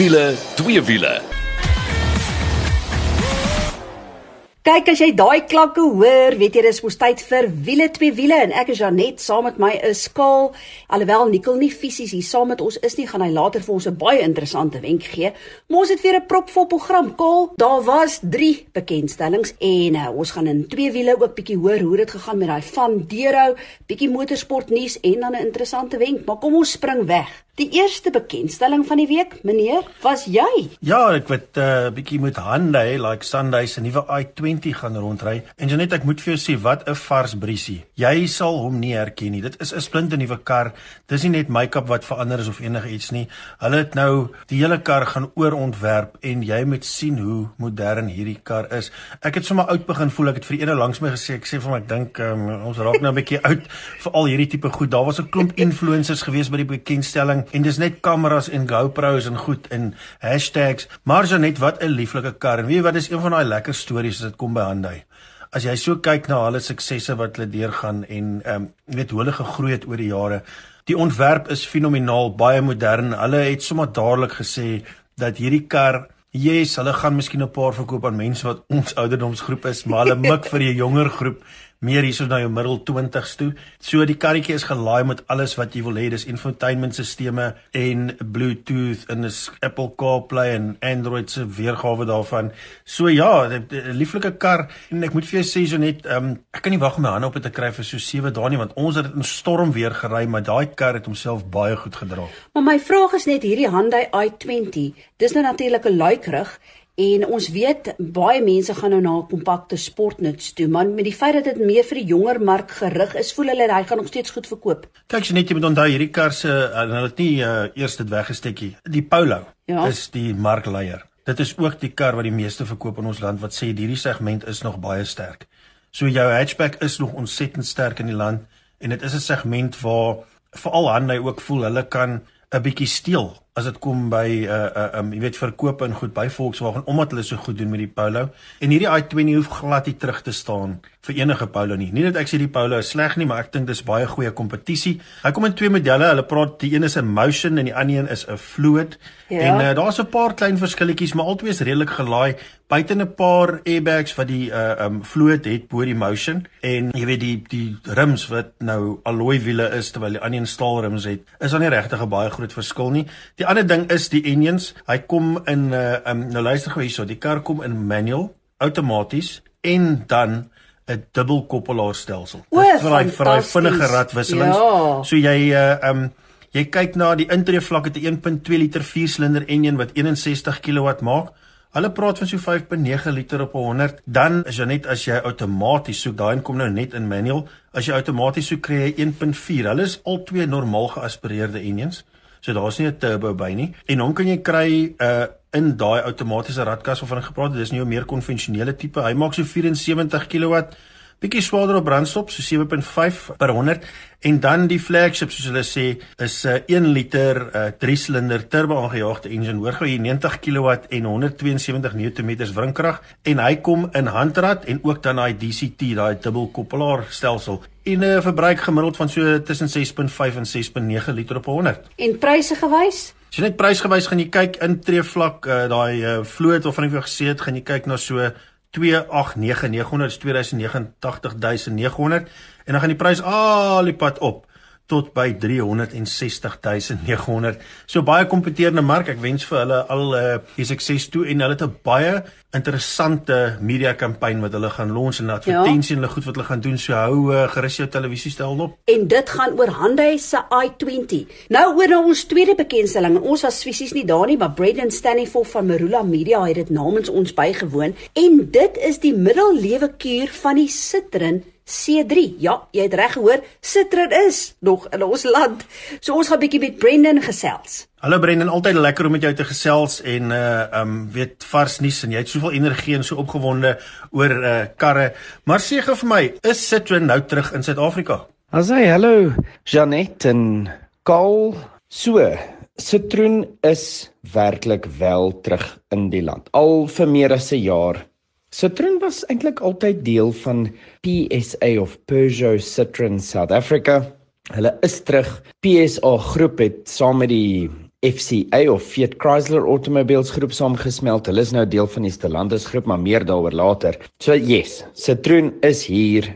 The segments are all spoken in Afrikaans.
wiele, twee wiele. Kyk as jy daai klanke hoor, weet jy dis mos tyd vir wiele twee wiele en ek is Janet saam met my is Skaal. Alhoewel Nikkel nie fisies hier saam met ons is nie, gaan hy later vir ons 'n baie interessante wenk gee. Ons het weer 'n propvol program. Kaal, daar was 3 bekendstellings en uh, ons gaan in twee wiele ook bietjie hoor hoe dit gegaan met daai van Dero, bietjie motorsport nuus en dan 'n interessante wenk. Maar kom ons spring weg. Die eerste bekendstelling van die week, meneer, was jy? Ja, ek het 'n uh, bietjie met Hyundai, like Sunday se nuwe i20 gaan rondry. En Janet, ek moet vir jou sê, wat 'n vars briesie. Jy sal hom nie herken nie. Dit is 'n splinte nuwe kar. Dis nie net make-up wat verander is of enigiets nie. Hulle het nou die hele kar gaan oorontwerp en jy moet sien hoe modern hierdie kar is. Ek het sommer oud begin voel. Ek het vir ene langs my gesê, ek sê vir my ek dink um, ons raak nou 'n bietjie oud vir al hierdie tipe goed. Daar was 'n klomp influencers gewees by die bekendstelling en dis net kameras en GoPros en goed en hashtags. Maar so net wat 'n lieflike kar. En weet jy wat is een van daai lekker stories as dit kom by Hyundai? As jy so kyk na hulle suksesse wat hulle deurgaan en ehm um, weet hoe hulle gegroei het oor die jare. Die ontwerp is fenomenaal, baie modern. Hulle het sommer dadelik gesê dat hierdie kar Yes, hulle gaan miskien 'n paar verkoop aan mense wat ons ouderdomsgroep is, maar hulle mik vir die jonger groep meer hierso na jou middel 20s toe. So die karretjie is gelaai met alles wat jy wil hê. Dis infotainmentstelsels en Bluetooth en 'n Apple CarPlay en Android se weergawe daarvan. So ja, 'n lieflike kar en ek moet vir jou sê so net, um, ek kan nie wag om my hande op dit te kry vir so 7 dae nie want ons het dit in storm weer gery, maar daai kar het homself baie goed gedra. Maar my vraag is net hierdie Hyundai i20, dis nou natuurlik 'n luikrig En ons weet baie mense gaan nou na kompakte sportnuts toe, maar met die feit dat dit meer vir die jonger mark gerig is, voel hulle hy gaan nog steeds goed verkoop. Kyk jy net jy moet onthou hierdie kar se uh, hulle het nie uh, eers dit weggesteekie. Die Polo ja. is die markleier. Dit is ook die kar wat die meeste verkoop in ons land wat sê hierdie segment is nog baie sterk. So jou hatchback is nog ontsettend sterk in die land en dit is 'n segment waar veral Hyundai ook voel hulle kan 'n bietjie steel as dit kom by uh, uh, um jy weet verkoop en goed by Volkswagen omdat hulle so goed doen met die Polo en hierdie i20 hoef glad nie terug te staan vir enige Polo nie. Nie dat ek sê die Polo is sleg nie, maar ek dink dis baie goeie kompetisie. Hy kom in twee modelle. Hulle praat die een is 'n Motion en die ander een is 'n Fluid. Ja. En uh, daar's 'n paar klein verskilletjies, maar albei is redelik gelaai. Buite 'n paar airbags wat die uh um Fluid het bo die Motion en jy weet die die rims wat nou alloy wiele is terwyl die ander een staal rims het, is dan nie regtig 'n baie groot verskil nie. Die ander ding is die engines. Hy kom in 'n uh, um nou luister gou hierso, die kar kom in manual, outomaties en dan 'n dubbelkoppelaarstelsel. Dit vir daai vir daai vinnige radwisselings. Ja. So jy uh um jy kyk na die intree vlak het 'n 1.2 liter 4-silinder enjin wat 61 kW maak. Hulle praat van so 5.9 liter op 100. Dan is jy net as jy outomaties soek, daai kom nou net in manual. As jy outomaties soek, kry jy 1.4. Hulle is al twee normaal geaspireerde enjins. So daar's nie 'n turbo by nie. En hom kan jy kry uh in daai outomatiese radkas waarvan ek gepraat het. Dis nie 'n meer konvensionele tipe. Hy maak so 74 kW bietjie swaarder op brandstof so 7.5 per 100 en dan die flagship soos hulle sê is 'n uh, 1 liter 3 uh, silinder turbo aangejaagde engine. Hoor gou hier 90 kW en 172 Nm wrinkrag en hy kom in handrad en ook dan daai DCT daai dubbelkoppelaar stelsel. En 'n uh, verbruik gemiddeld van so tussen 6.5 en 6.9 liter op 100 en pryse gewys? As jy net prysgewys gaan jy kyk intree vlak uh, daai uh, vloot waarvan ek vir gesê het gaan jy kyk na so 289900 280900 en dan gaan die prys al die pad op tot by 360900. So baie kompeterende mark. Ek wens vir hulle al uh, sukses toe en hulle het 'n baie interessante media kampanje wat hulle gaan launch en advertensie ja. en hulle goed wat hulle gaan doen. So hou uh, gerus jou televisiestel op. En dit gaan oor Hyundai se i20. Nou oor na ons tweede bekendstelling. Ons was fisies nie daar nie, maar Brendan Stanley van Marula Media het dit namens ons bygewoon en dit is die middellewe kuur van die Citroen C3. Ja, jy het reg gehoor, Citroen is nog in ons land. So ons gaan bietjie met Brendan gesels. Hallo Brendan, altyd lekker om met jou te gesels en uh um weet vars nuus en jy het soveel energie en so opgewonde oor uh karre. Maar sê gou vir my, is Citroen nou terug in Suid-Afrika? Asai, hallo Janet en Kaal. So, Citroen is werklik wel terug in die land. Al vir meer as 'n jaar Citroen was eintlik altyd deel van PSA of Peugeot Citroen South Africa. Hulle is terug. PSA groep het saam met die FCA of Fiat Chrysler Automobiles groep saamgesmelt. Hulle is nou deel van die Stellantis groep, maar meer daaroor later. So yes, Citroen is hier.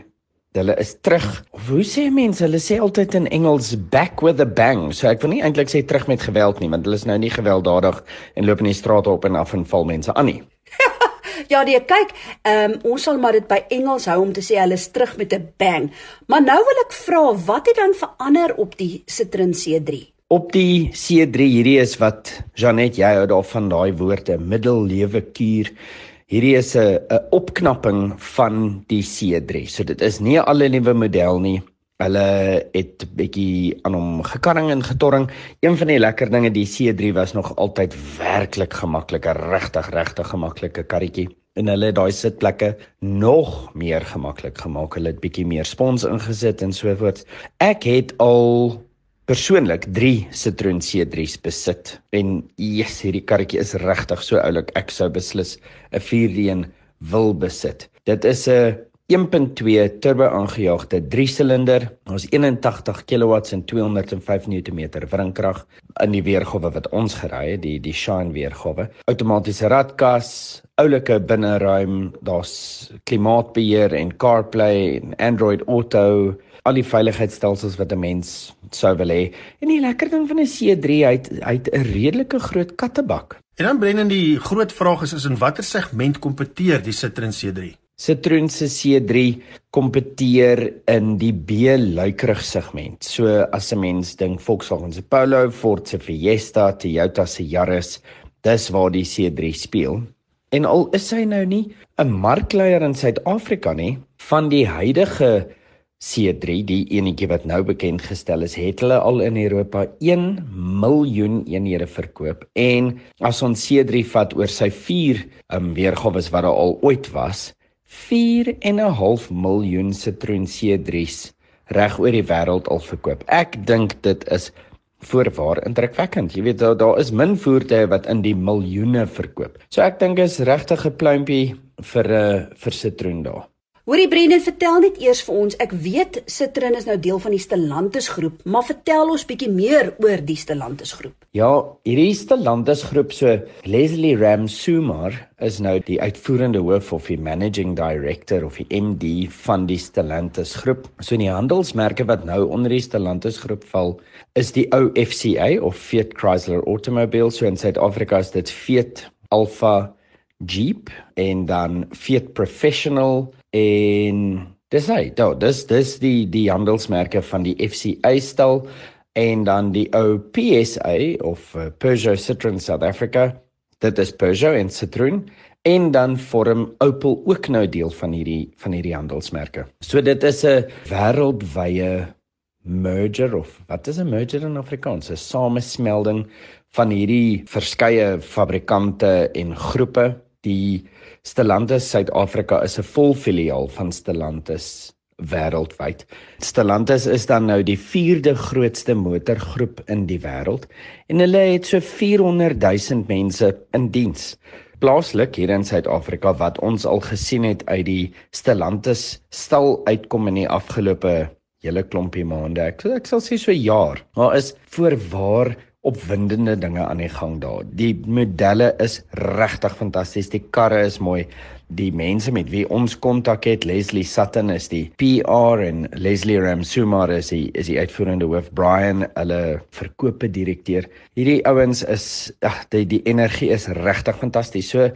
Hulle is terug. Of hoe sê mense? Hulle sê altyd in Engels back with a bang. So ek wil nie eintlik sê terug met geweld nie, want hulle is nou nie gewelddadig en loop in die strate op en af en val mense aan nie. Ja, nee, kyk, um, ons sal maar dit by Engels hou om te sê hulle is terug met 'n bang. Maar nou wil ek vra, wat het dan verander op die Citroen C3? Op die C3 hierdie is wat Janet jy hou daarvan daai woorde middellewe kuur. Hierdie is 'n opknapping van die C3. So dit is nie al 'n nuwe model nie. Hulle het bietjie aan hom gekarring en getorring. Een van die lekker dinge die C3 was nog altyd werklik gemaklik, 'n regtig regtig gemaklike karretjie. En hulle het daai sitplekke nog meer gemaklik gemaak. Hulle het bietjie meer spons ingesit en so voort. Ek het al persoonlik 3 Citroen C3's besit en yes, hierdie karretjie is regtig so oulik. Ek sou beslis 'n 4D1 wil besit. Dit is 'n 1.2 turbo aangejaagde 3-silinder. Ons 81 kW en 205 Nm wringkrag in die weergawe wat ons gery het, die die Shine weergawe. Outomatiese radkas, oulike binneruim, daar's klimaatbeheer en CarPlay en Android Auto al die veiligheidsstelsels wat 'n mens sou wil hê. En die lekker ding van 'n C3, hy het hy het 'n redelike groot kattebak. En dan brenn in die groot vraag is is in watter segment kompeteer die Citroen C3? Citroen se C3 kompeteer in die B-luikerig segment. So as 'n mens dink Volkswagen se Polo, Ford se Fiesta, Toyota se Yaris, dis waar die C3 speel. En al is hy nou nie 'n markleier in Suid-Afrika nie, van die huidige C3, die enetjie wat nou bekend gestel is, het hulle al in Europa 1 miljoen eenhede verkoop. En as ons C3 vat oor sy 4 um, weergawe wat daar al ooit was, 4 en 'n half miljoen Citroen C3s reg oor die wêreld al verkoop. Ek dink dit is voorwaar indrukwekkend. Jy weet daar daar is min voertuie wat in die miljoene verkoop. So ek dink is regtig 'n pluimpie vir 'n eh, vir Citroen daar. Hoorie Brendan, vertel net eers vir ons. Ek weet Citroen is nou deel van die Stellantis groep, maar vertel ons bietjie meer oor die Stellantis groep. Ja, hierdie Stellantis groep so Leslie Ramsumar is nou die uitvoerende hoof of die managing director of die MD van die Stellantis groep. So in die handelsmerke wat nou onder die Stellantis groep val, is die ou FCA of Fiat Chrysler Automobiles. So in Suid-Afrika is dit Fiat Alfa Jeep en dan Fiat Professional en dis hy. Ja, dis dis die die handelsmerke van die FCA stal en dan die ou PSA of uh, Peugeot Citroen South Africa. Dit is Peugeot en Citroen en dan vorm Opel ook nou deel van hierdie van hierdie handelsmerke. So dit is 'n wêreldwye merger of wat is 'n merger in Afrikaans? 'n Samesmelding van hierdie verskeie fabrikante en groepe die Stellantis Suid-Afrika is 'n volfiliaal van Stellantis wêreldwyd. Stellantis is dan nou die 4de grootste motorgroep in die wêreld en hulle het so 400 000 mense in diens. Plaaslik hier in Suid-Afrika wat ons al gesien het uit die Stellantis stal uitkom in die afgelope hele klompie maande. Ek, ek sal sê so 'n jaar. Maar is voorwaar opwindende dinge aan die gang daar. Die modelle is regtig fantasties. Die karre is mooi. Die mense met wie ons kontak het, Leslie Sutton is die PR en Leslie Ramsumar is die is die uitvoerende hoof, Brian, hulle verkope direkteur. Hierdie ouens is ag die die energie is regtig fantasties. So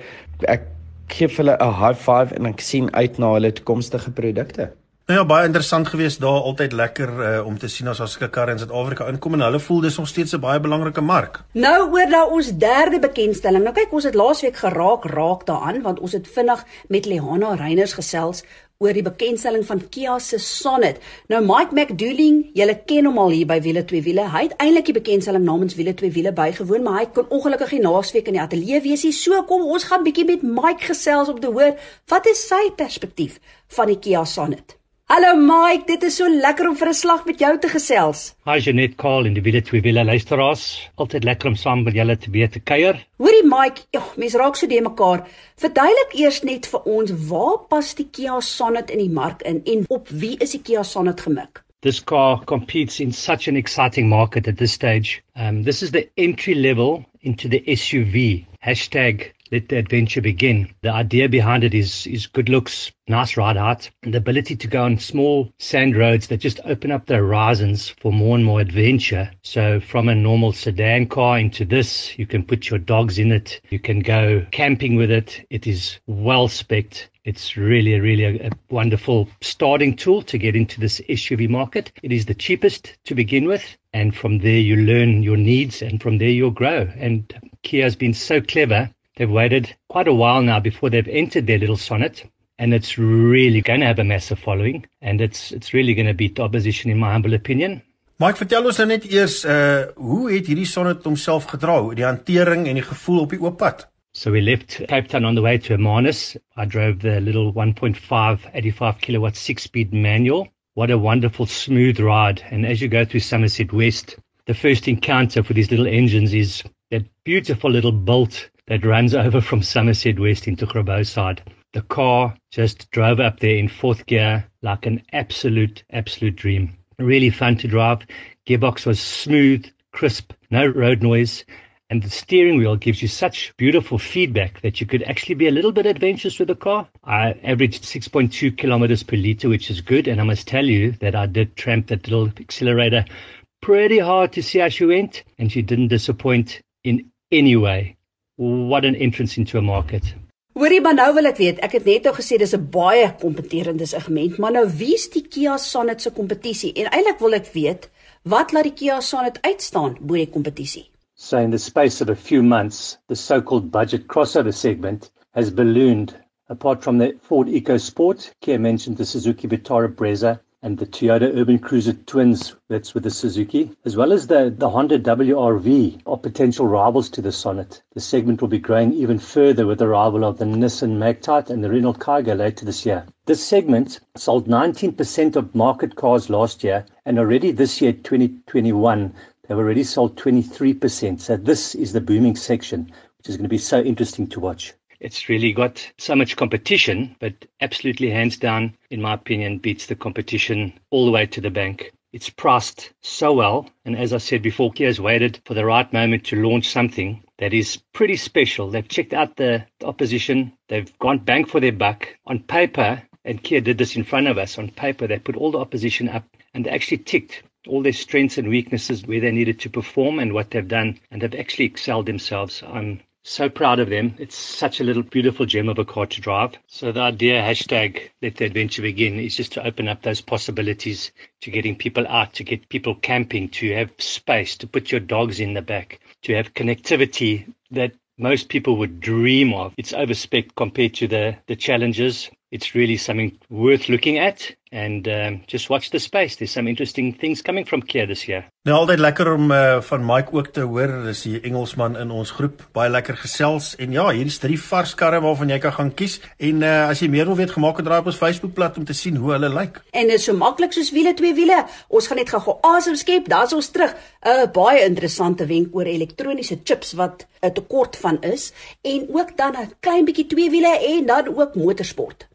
ek gee hulle 'n high five en ek sien uit na hulle toekomstige produkte. Nou ja, baie interessant geweest daar, altyd lekker uh, om te sien as ons sulke karre in Suid-Afrika inkom en hulle voel dis nog steeds 'n baie belangrike mark. Nou oor nou ons derde bekendstelling. Nou kyk, ons het laasweek geraak raak daaraan want ons het vinnig met Lehana Reiners gesels oor die bekendstelling van Kia se Sonet. Nou Mike McDooling, julle ken hom al hier by Wiele 2 Wiele. Hy het eintlik die bekendstelling namens Wiele 2 Wiele bygewoon, maar hy kon ongelukkig nie naasweek in die ateljee wees nie. So kom ons gaan bietjie met Mike gesels om te hoor wat is sy perspektief van die Kia Sonet. Hallo Mike, dit is so lekker om vir 'n slag met jou te gesels. Hi Janet Call in die Wiele twee wiele luisteraars. Altyd lekker om saam met julle te weet te kuier. Hoorie Mike, oh, mens raak so die mekaar. Verduidelik eers net vir ons waar pas die Kia Sonet in die mark in en op wie is die Kia Sonet gemik? This car competes in such an exciting market at this stage. Um, this is the entry level into the SUV. Hashtag let the adventure begin. The idea behind it is is good looks, nice ride height, and the ability to go on small sand roads that just open up the horizons for more and more adventure. So from a normal sedan car into this, you can put your dogs in it, you can go camping with it. It is well spec'd. It's really, really a, a wonderful starting tool to get into this SUV market. It is the cheapest to begin with, and from there you learn your needs, and from there you'll grow. And Kia has been so clever They've waited quite a while now before they've entered their little sonnet, and it's really going to have a massive following, and it's it's really going to beat the opposition in my humble opinion. Mike, vertel ons nou net eers uh hoe het hierdie sonnet homself gedra, die hantering en die gevoel op die oop pad? So we left Cape Town on the way to Hermanus. I drove the little 1.5 85 kilowatt six-speed manual. What a wonderful smooth ride. And as you go through Somerset West, the first encounter for these little engines is that beautiful little bolt that runs over from Somerset West into Grabo side. The car just drove up there in fourth gear like an absolute, absolute dream. Really fun to drive. Gearbox was smooth, crisp, no road noise. And the steering wheel gives you such beautiful feedback that you could actually be a little bit adventurous with the car. I averaged 6.2 kilometers per liter, which is good. And I must tell you that I did tramp that little accelerator pretty hard to see how she went. And she didn't disappoint in any way. What an entrance into a market. Hoorie, maar nou wil ek weet, ek het net nou gesê dis 'n baie kompeterende segment, maar nou wie is die Kia Sonet se kompetisie? En eintlik wil ek weet, wat laat die Kia Sonet uitstaan bo die kompetisie? So in the space of a few months, the so-called budget crossover segment has ballooned. Apart from the Ford EcoSport, Kia mentioned the Suzuki Vitara Brezza and the Toyota Urban Cruiser Twins that's with the Suzuki, as well as the, the Honda WRV are potential rivals to the Sonnet. The segment will be growing even further with the arrival of the Nissan Magnite and the Renault Kaigo later this year. This segment sold 19% of market cars last year, and already this year, 2021, they've already sold 23%. So this is the booming section, which is going to be so interesting to watch. It's really got so much competition, but absolutely hands down, in my opinion, beats the competition all the way to the bank. It's priced so well, and as I said before, Kia has waited for the right moment to launch something that is pretty special. They've checked out the, the opposition, they've gone bang for their buck. On paper, and Kia did this in front of us, on paper, they put all the opposition up and they actually ticked all their strengths and weaknesses where they needed to perform and what they've done, and they've actually excelled themselves. I'm so proud of them. It's such a little beautiful gem of a car to drive. So the idea hashtag let the adventure begin is just to open up those possibilities to getting people out, to get people camping, to have space, to put your dogs in the back, to have connectivity that most people would dream of. It's overspec compared to the, the challenges. It's really something worth looking at and um, just watch the space. There's some interesting things coming from Kia this year. Nou altyd lekker om uh, van Mike ook te hoor. Dis die Engelsman in ons groep. Baie lekker gesels en ja, hier is drie vars karre waarvan jy kan gaan kies. En uh, as jy meer wil weet, gemaak het draai op ons Facebookblad om te sien hoe hulle lyk. En dit is so maklik soos wiele twee wiele. Ons gaan net gou asem skep. Daar's ons terug. 'n uh, Baie interessante wenk oor elektroniese chips wat 'n tekort van is en ook dan 'n klein bietjie twee wiele en dan ook motorsport.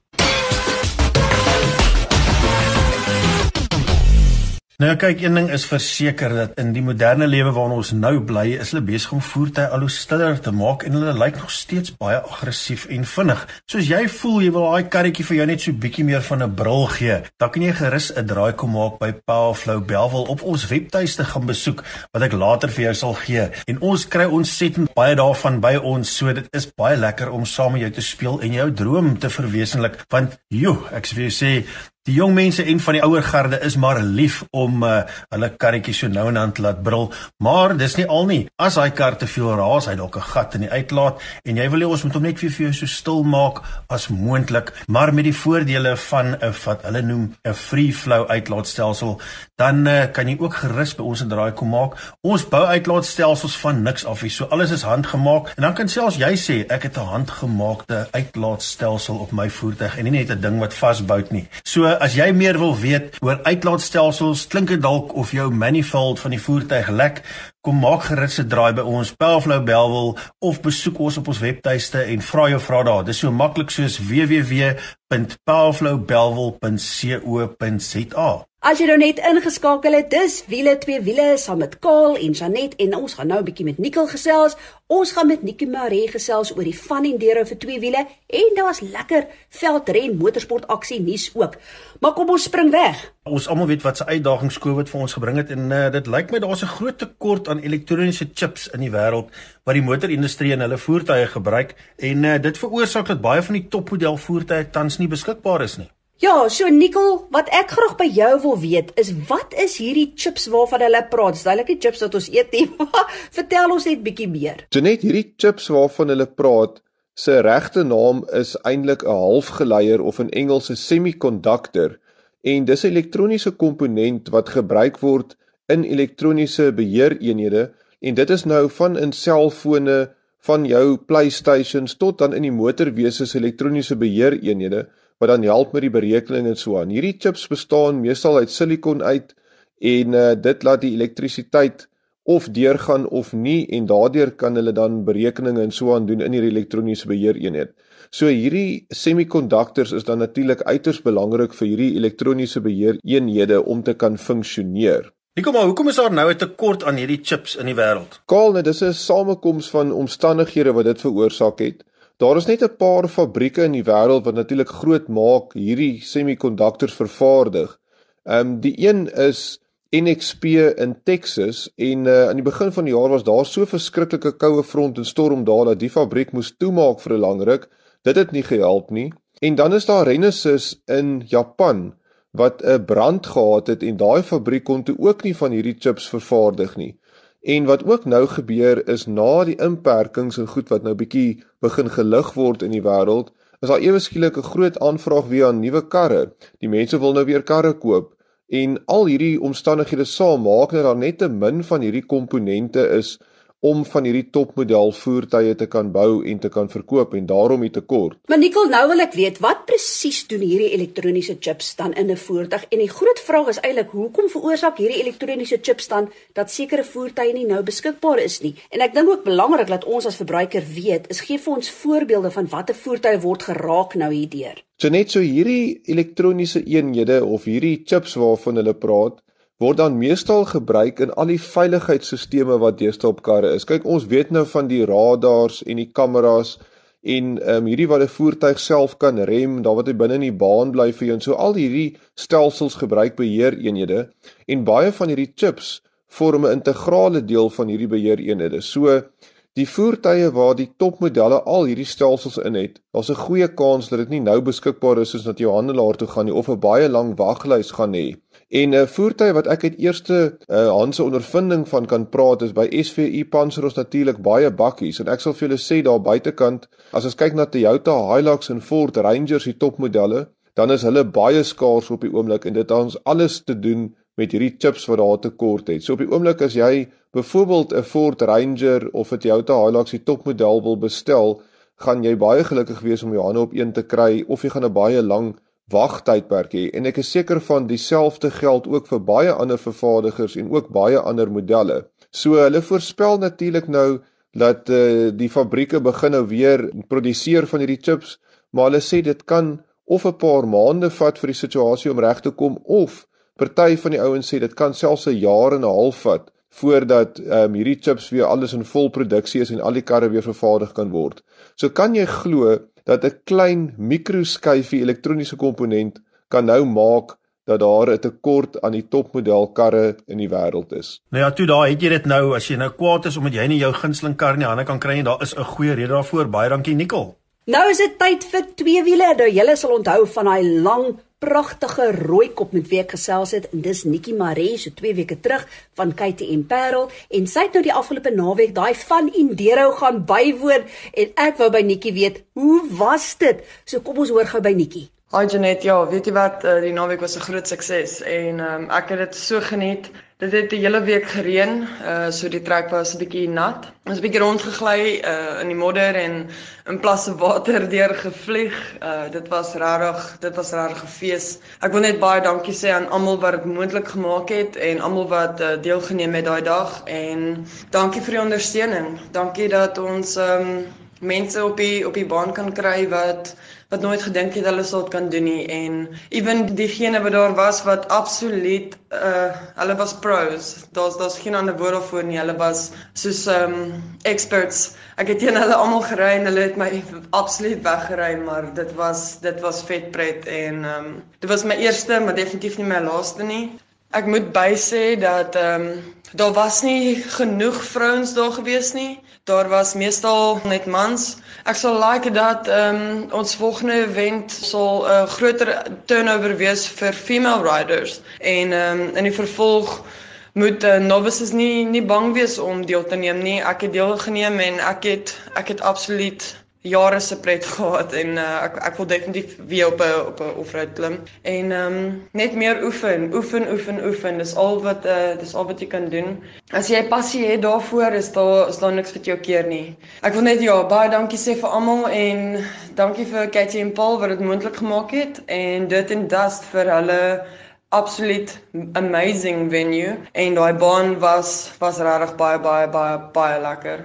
Nou kyk, een ding is verseker dat in die moderne lewe waarin ons nou bly, is hulle besig om voertuie al hoe stiller te maak en hulle lyk nog steeds baie aggressief en vinnig. Soos jy voel jy wil daai karretjie vir jou net so bietjie meer van 'n brul gee, dan kan jy gerus 'n draai kom maak by Powerflow Belwel op ons webtuiste gaan besoek wat ek later vir jou sal gee. En ons kry ontsettend baie daarvan by ons, so dit is baie lekker om saam met jou te speel en jou droom te verwesenlik. Want joe, ek sê vir jou sê Die jong mense en van die ouer garde is maar lief om uh, hulle karretjies so nou en dan te laat brul, maar dis nie al nie. As daai kar te veel raas, hy dalk 'n gat in die uitlaat en jy wil hê ons moet hom net vir jou so stil maak as moontlik, maar met die voordele van 'n wat hulle noem 'n free flow uitlaatstelsel, dan uh, kan jy ook gerus by ons 'n draai kom maak. Ons bou uitlaatstelsels van niks af, so alles is handgemaak en dan kan selfs jy sê ek het 'n handgemaakte uitlaatstelsel op my voertuig en nie net 'n ding wat vasbou nie. So as jy meer wil weet oor uitlaatstelsels, klink dit dalk of jou manifold van die voertuig lek, kom maak gerus 'n draai by ons Pelflow Belwel of besoek ons op ons webtuiste en vra jou vra daar. Dis so maklik soos www.pelflowbelwel.co.za. As jy nou net ingeskakel het, dis wiele twee wiele saam met Kaal en Janet en ons gaan nou 'n bietjie met Nicole gesels. Ons gaan met Nikki Marie gesels oor die van en deure vir twee wiele en daar's lekker veldren motorsport aksie nuus ook. Maar kom ons spring weg. Ons almal weet wat se uitdagings COVID vir ons gebring het en uh, dit lyk my daar's 'n groot tekort aan elektroniese chips in die wêreld wat die motorindustrie in hulle voertuie gebruik en uh, dit veroorsaak dat baie van die topmodel voertuie tans nie beskikbaar is nie. Ja, so Nikkel, wat ek graag by jou wil weet is wat is hierdie chips waarvan hulle praat? Dis duidelik die chips wat ons eet nie. Vertel ons net bietjie meer. Genet hierdie chips waarvan hulle praat, se regte naam is eintlik 'n halfgeleier of in Engels 'n semiconductor en dis 'n elektroniese komponent wat gebruik word in elektroniese beheereenhede en dit is nou van in selfone van jou PlayStations tot dan in die motorwese se elektroniese beheereenhede wat dan help met die berekening en so aan. Hierdie chips bestaan meestal uit silikon uit en uh, dit laat die elektrisiteit of deurgaan of nie en daardeur kan hulle dan berekeninge en so aan doen in hierdie elektroniese beheereenheid. So hierdie semiconductors is dan natuurlik uiters belangrik vir hierdie elektroniese beheereenhede om te kan funksioneer. Nikom, maar hoekom is daar nou 'n tekort aan hierdie chips in die wêreld? Kaal, net dis 'n samekoms van omstandighede wat dit veroorsaak het. Daar is net 'n paar fabrieke in die wêreld wat natuurlik groot maak hierdie semikonduktors vervaardig. Ehm um, die een is NXP in Texas en uh, aan die begin van die jaar was daar so verskriklike koue front en storm daar dat die fabriek moes toemaak vir 'n lang ruk. Dit het nie gehelp nie. En dan is daar Renesas in Japan wat 'n brand gehad het en daai fabriek kon toe ook nie van hierdie chips vervaardig nie. En wat ook nou gebeur is na die inperkings en goed wat nou bietjie begin gelig word in die wêreld, is daar ewe skielik 'n groot aanvraag weer aan nuwe karre. Die mense wil nou weer karre koop en al hierdie omstandighede saam maak dat daar net te min van hierdie komponente is om van hierdie topmodel voertuie te kan bou en te kan verkoop en daarom het tekort. Maar Nicole, nou wil ek weet wat presies doen hierdie elektroniese chips dan in 'n voertuig? En die groot vraag is eintlik hoekom veroorsaak hierdie elektroniese chips dan dat sekere voertuie nie nou beskikbaar is nie? En ek dink ook belangrik dat ons as verbruiker weet, is gee vir ons voorbeelde van watter voertuie word geraak nou hierdeur. So net so hierdie elektroniese eenhede of hierdie chips waarvan hulle praat, word dan meestal gebruik in al die veiligheidsstelsels wat deesdae op karre is. Kyk, ons weet nou van die radars en die kameras en ehm um, hierdie wat 'n voertuig self kan rem, daar wat hy binne in die baan bly vir jou en so al hierdie stelsels gebruik beheereenhede en baie van hierdie chips vorm 'n integrale deel van hierdie beheereenhede. So die voertuie waar die topmodelle al hierdie stelsels in het, daar's 'n goeie kans dat dit nie nou beskikbaar is soos wat jy handelaar toe gaan nie of 'n baie lang waglys gaan hê. En 'n uh, voertuig wat ek uit eerste uh, handse ondervinding van kan praat is by SVU Panzer ons natuurlik baie bakkies en ek sal vir julle sê daar buitekant as ons kyk na Toyota Hilux en Ford Rangers die topmodelle dan is hulle baie skaars op die oomblik en dit het ons alles te doen met hierdie chips wat daar tekort het. So op die oomblik as jy byvoorbeeld 'n Ford Ranger of 'n Toyota Hilux die topmodel wil bestel, gaan jy baie gelukkig wees om jou hande op een te kry of jy gaan 'n baie lang wagtydperk hê en ek is seker van dieselfde geld ook vir baie ander vervaardigers en ook baie ander modelle. So hulle voorspel natuurlik nou dat uh, die fabrieke begin nou weer produseer van hierdie chips, maar hulle sê dit kan of 'n paar maande vat vir die situasie om reg te kom of party van die ouens sê dit kan selfs 'n jaar en 'n half vat voordat um, hierdie chips weer alles in vol produksie is en al die karre weer vervaardig kan word. So kan jy glo dat 'n klein mikroskyfie elektroniese komponent kan nou maak dat daar 'n tekort aan die topmodel karre in die wêreld is. Nou ja, toe daar het jy dit nou as jy nou kwaad is omdat jy nie jou gunsteling kar in die hande kan kry en daar is 'n goeie rede daarvoor. Baie dankie Nicole. Nou is dit tyd vir twee wiele. Nou julle sal onthou van daai lang pragtige rooi kop met wie ek gesels het. En dis Nikki Maree so 2 weke terug van Katie en Parel. En sy het nou die afgelope naweek daai van Indero gaan bywoon. En ek wou by Nikki weet hoe was dit? So kom ons hoor gou by Nikki. Hi Janet ja weet jy wat uh, die naweek was 'n groot sukses en um, ek het dit so geniet Dit het die hele week gereën, uh so die trek was 'n bietjie nat. Ons 'n bietjie rondgegly uh in die modder en in plasse water deur gevlieg. Uh dit was regtig, dit was regtig 'n fees. Ek wil net baie dankie sê aan almal wat dit moontlik gemaak het en almal wat uh, deelgeneem het daai dag en dankie vir die ondersteuning. Dankie dat ons um mense op die op die baan kan kry wat wat nooit gedink het hulle sou dit kan doen nie. En ewen diegene wat daar was wat absoluut uh hulle was pros. Daar's daar's geen ander woord daarvoor nie. Hulle was soos um experts. Ek het teen hulle almal gery en hulle het my absoluut weggery maar dit was dit was vet pret en um dit was my eerste maar definitief nie my laaste nie ek moet bysê dat um daar was nie genoeg vrouens daar gewees nie. Daar was meestal net mans. Ek sal like dat ehm um, ons volgende event sal 'n uh, groter turnover wees vir female riders en ehm um, in die vervolg moet uh, novices nie nie bang wees om deel te neem nie. Ek het deel geneem en ek het ek het absoluut jare se pret gehad en uh, ek ek wil definitief weer op 'n op 'n offroad klim en ehm um, net meer oefen, oefen, oefen, oefen. Dis al wat uh, dis al wat jy kan doen. As jy passie het daarvoor, is daar is daar niks wat jou keer nie. Ek wil net ja, baie dankie sê vir almal en dankie vir Katie en Paul wat dit moontlik gemaak het en dit en dust vir hulle absoluut amazing venue en daai baan was was regtig baie baie baie baie lekker.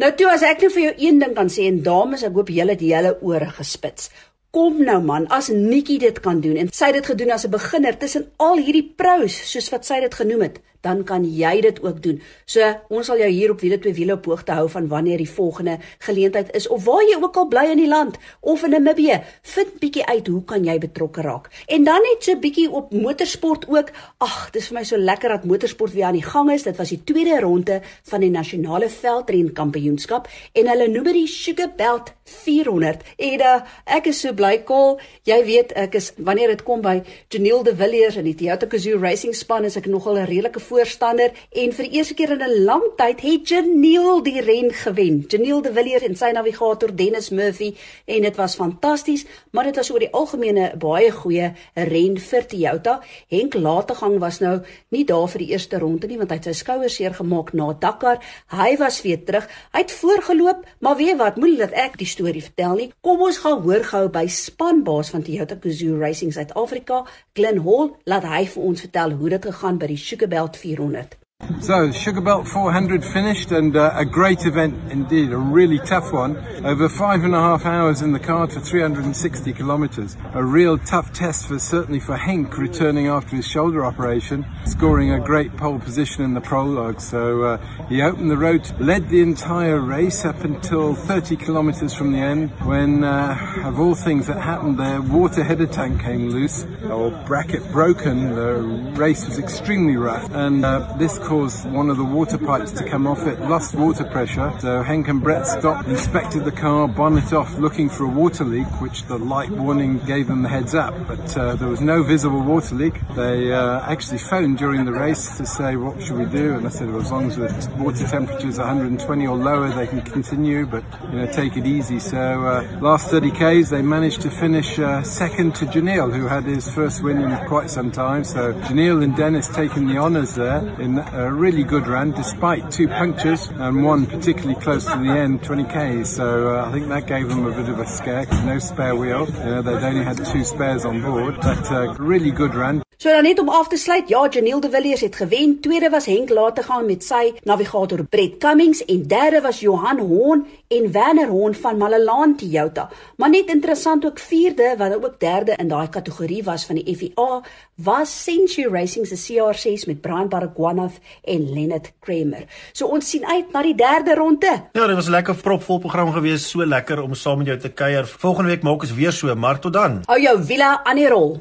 Nou toe as ek nou vir jou een ding kan sê en dames, ek hoop julle het hele ore gespits. Kom nou man, as Nikki dit kan doen en sy het dit gedoen as 'n beginner tussen al hierdie pros soos wat sy dit genoem het, dan kan jy dit ook doen. So ons sal jou hier op wiele twee wiele op hoogte hou van wanneer die volgende geleentheid is of waar jy ook al bly in die land of in Namibië. Vind bietjie uit hoe kan jy betrokke raak. En dan net so bietjie op motorsport ook. Ag, dis vir my so lekker dat motorsport weer aan die gang is. Dit was die tweede ronde van die nasionale veldren kampioenskap en hulle noem dit die Sugar Belt 400. En uh, ek is so bly kol. Jy weet ek is wanneer dit kom by Janiel de Villiers en die Toyota Gazoo Racing span is ek nogal 'n redelike voorstander en vir die eerste keer in 'n lang tyd het Janiel die ren gewen. Janiel de Villiers en sy navigator Dennis Murphy en dit was fantasties, maar dit was oor die algemene baie goeie ren vir Toyota. Henk Lategang was nou nie daar vir die eerste ronde nie want hy het sy skouers seer gemaak na Dakar. Hy was weer terug. Hy het voorgeloop, maar weet wat, moenie dat ek die storie vertel nie. Kom ons gaan hoor gou by spanbaas van Toyota Gazoo Racing Suid-Afrika, Glen Hall, laat hy vir ons vertel hoe dit gegaan by die Sugarbelt 400. So, Sugar Belt 400 finished and uh, a great event indeed, a really tough one. Over five and a half hours in the car for 360 kilometres. A real tough test for certainly for Henk returning after his shoulder operation, scoring a great pole position in the prologue. So uh, he opened the road, led the entire race up until 30 kilometres from the end when, uh, of all things that happened, the water header tank came loose or bracket broken. The race was extremely rough and uh, this caused one of the water pipes to come off. It lost water pressure. So Henk and Brett stopped, inspected the car, bonnet off, looking for a water leak, which the light warning gave them the heads up. But uh, there was no visible water leak. They uh, actually phoned during the race to say, what should we do? And I said, well, as long as the water temperature is 120 or lower, they can continue, but you know, take it easy. So uh, last 30 Ks, they managed to finish uh, second to Janil, who had his first win in quite some time. So Janil and Dennis taking the honours there in a really good run despite two punctures and one particularly close to the end, 20k. So uh, I think that gave them a bit of a scare because no spare wheel. You know, they'd only had two spares on board, but uh, really good run. So dan net om af te sluit, ja, Janiel de Villiers het gewen. Tweede was Henk Later gaan met sy navigator Brett Cummings en derde was Johan Hoorn en Werner Hoorn van Malalaan Toyota. Maar net interessant ook vierde wat ook derde in daai kategorie was van die FIA was Century Racing se CR6 met Brian Baragwanath en Lennard Kramer. So ons sien uit na die derde ronde. Ja, dit was 'n lekker propvol program gewees, so lekker om saam met jou te kuier. Volgende week maak ons weer so, maar tot dan. Hou jou wiele aan die rol.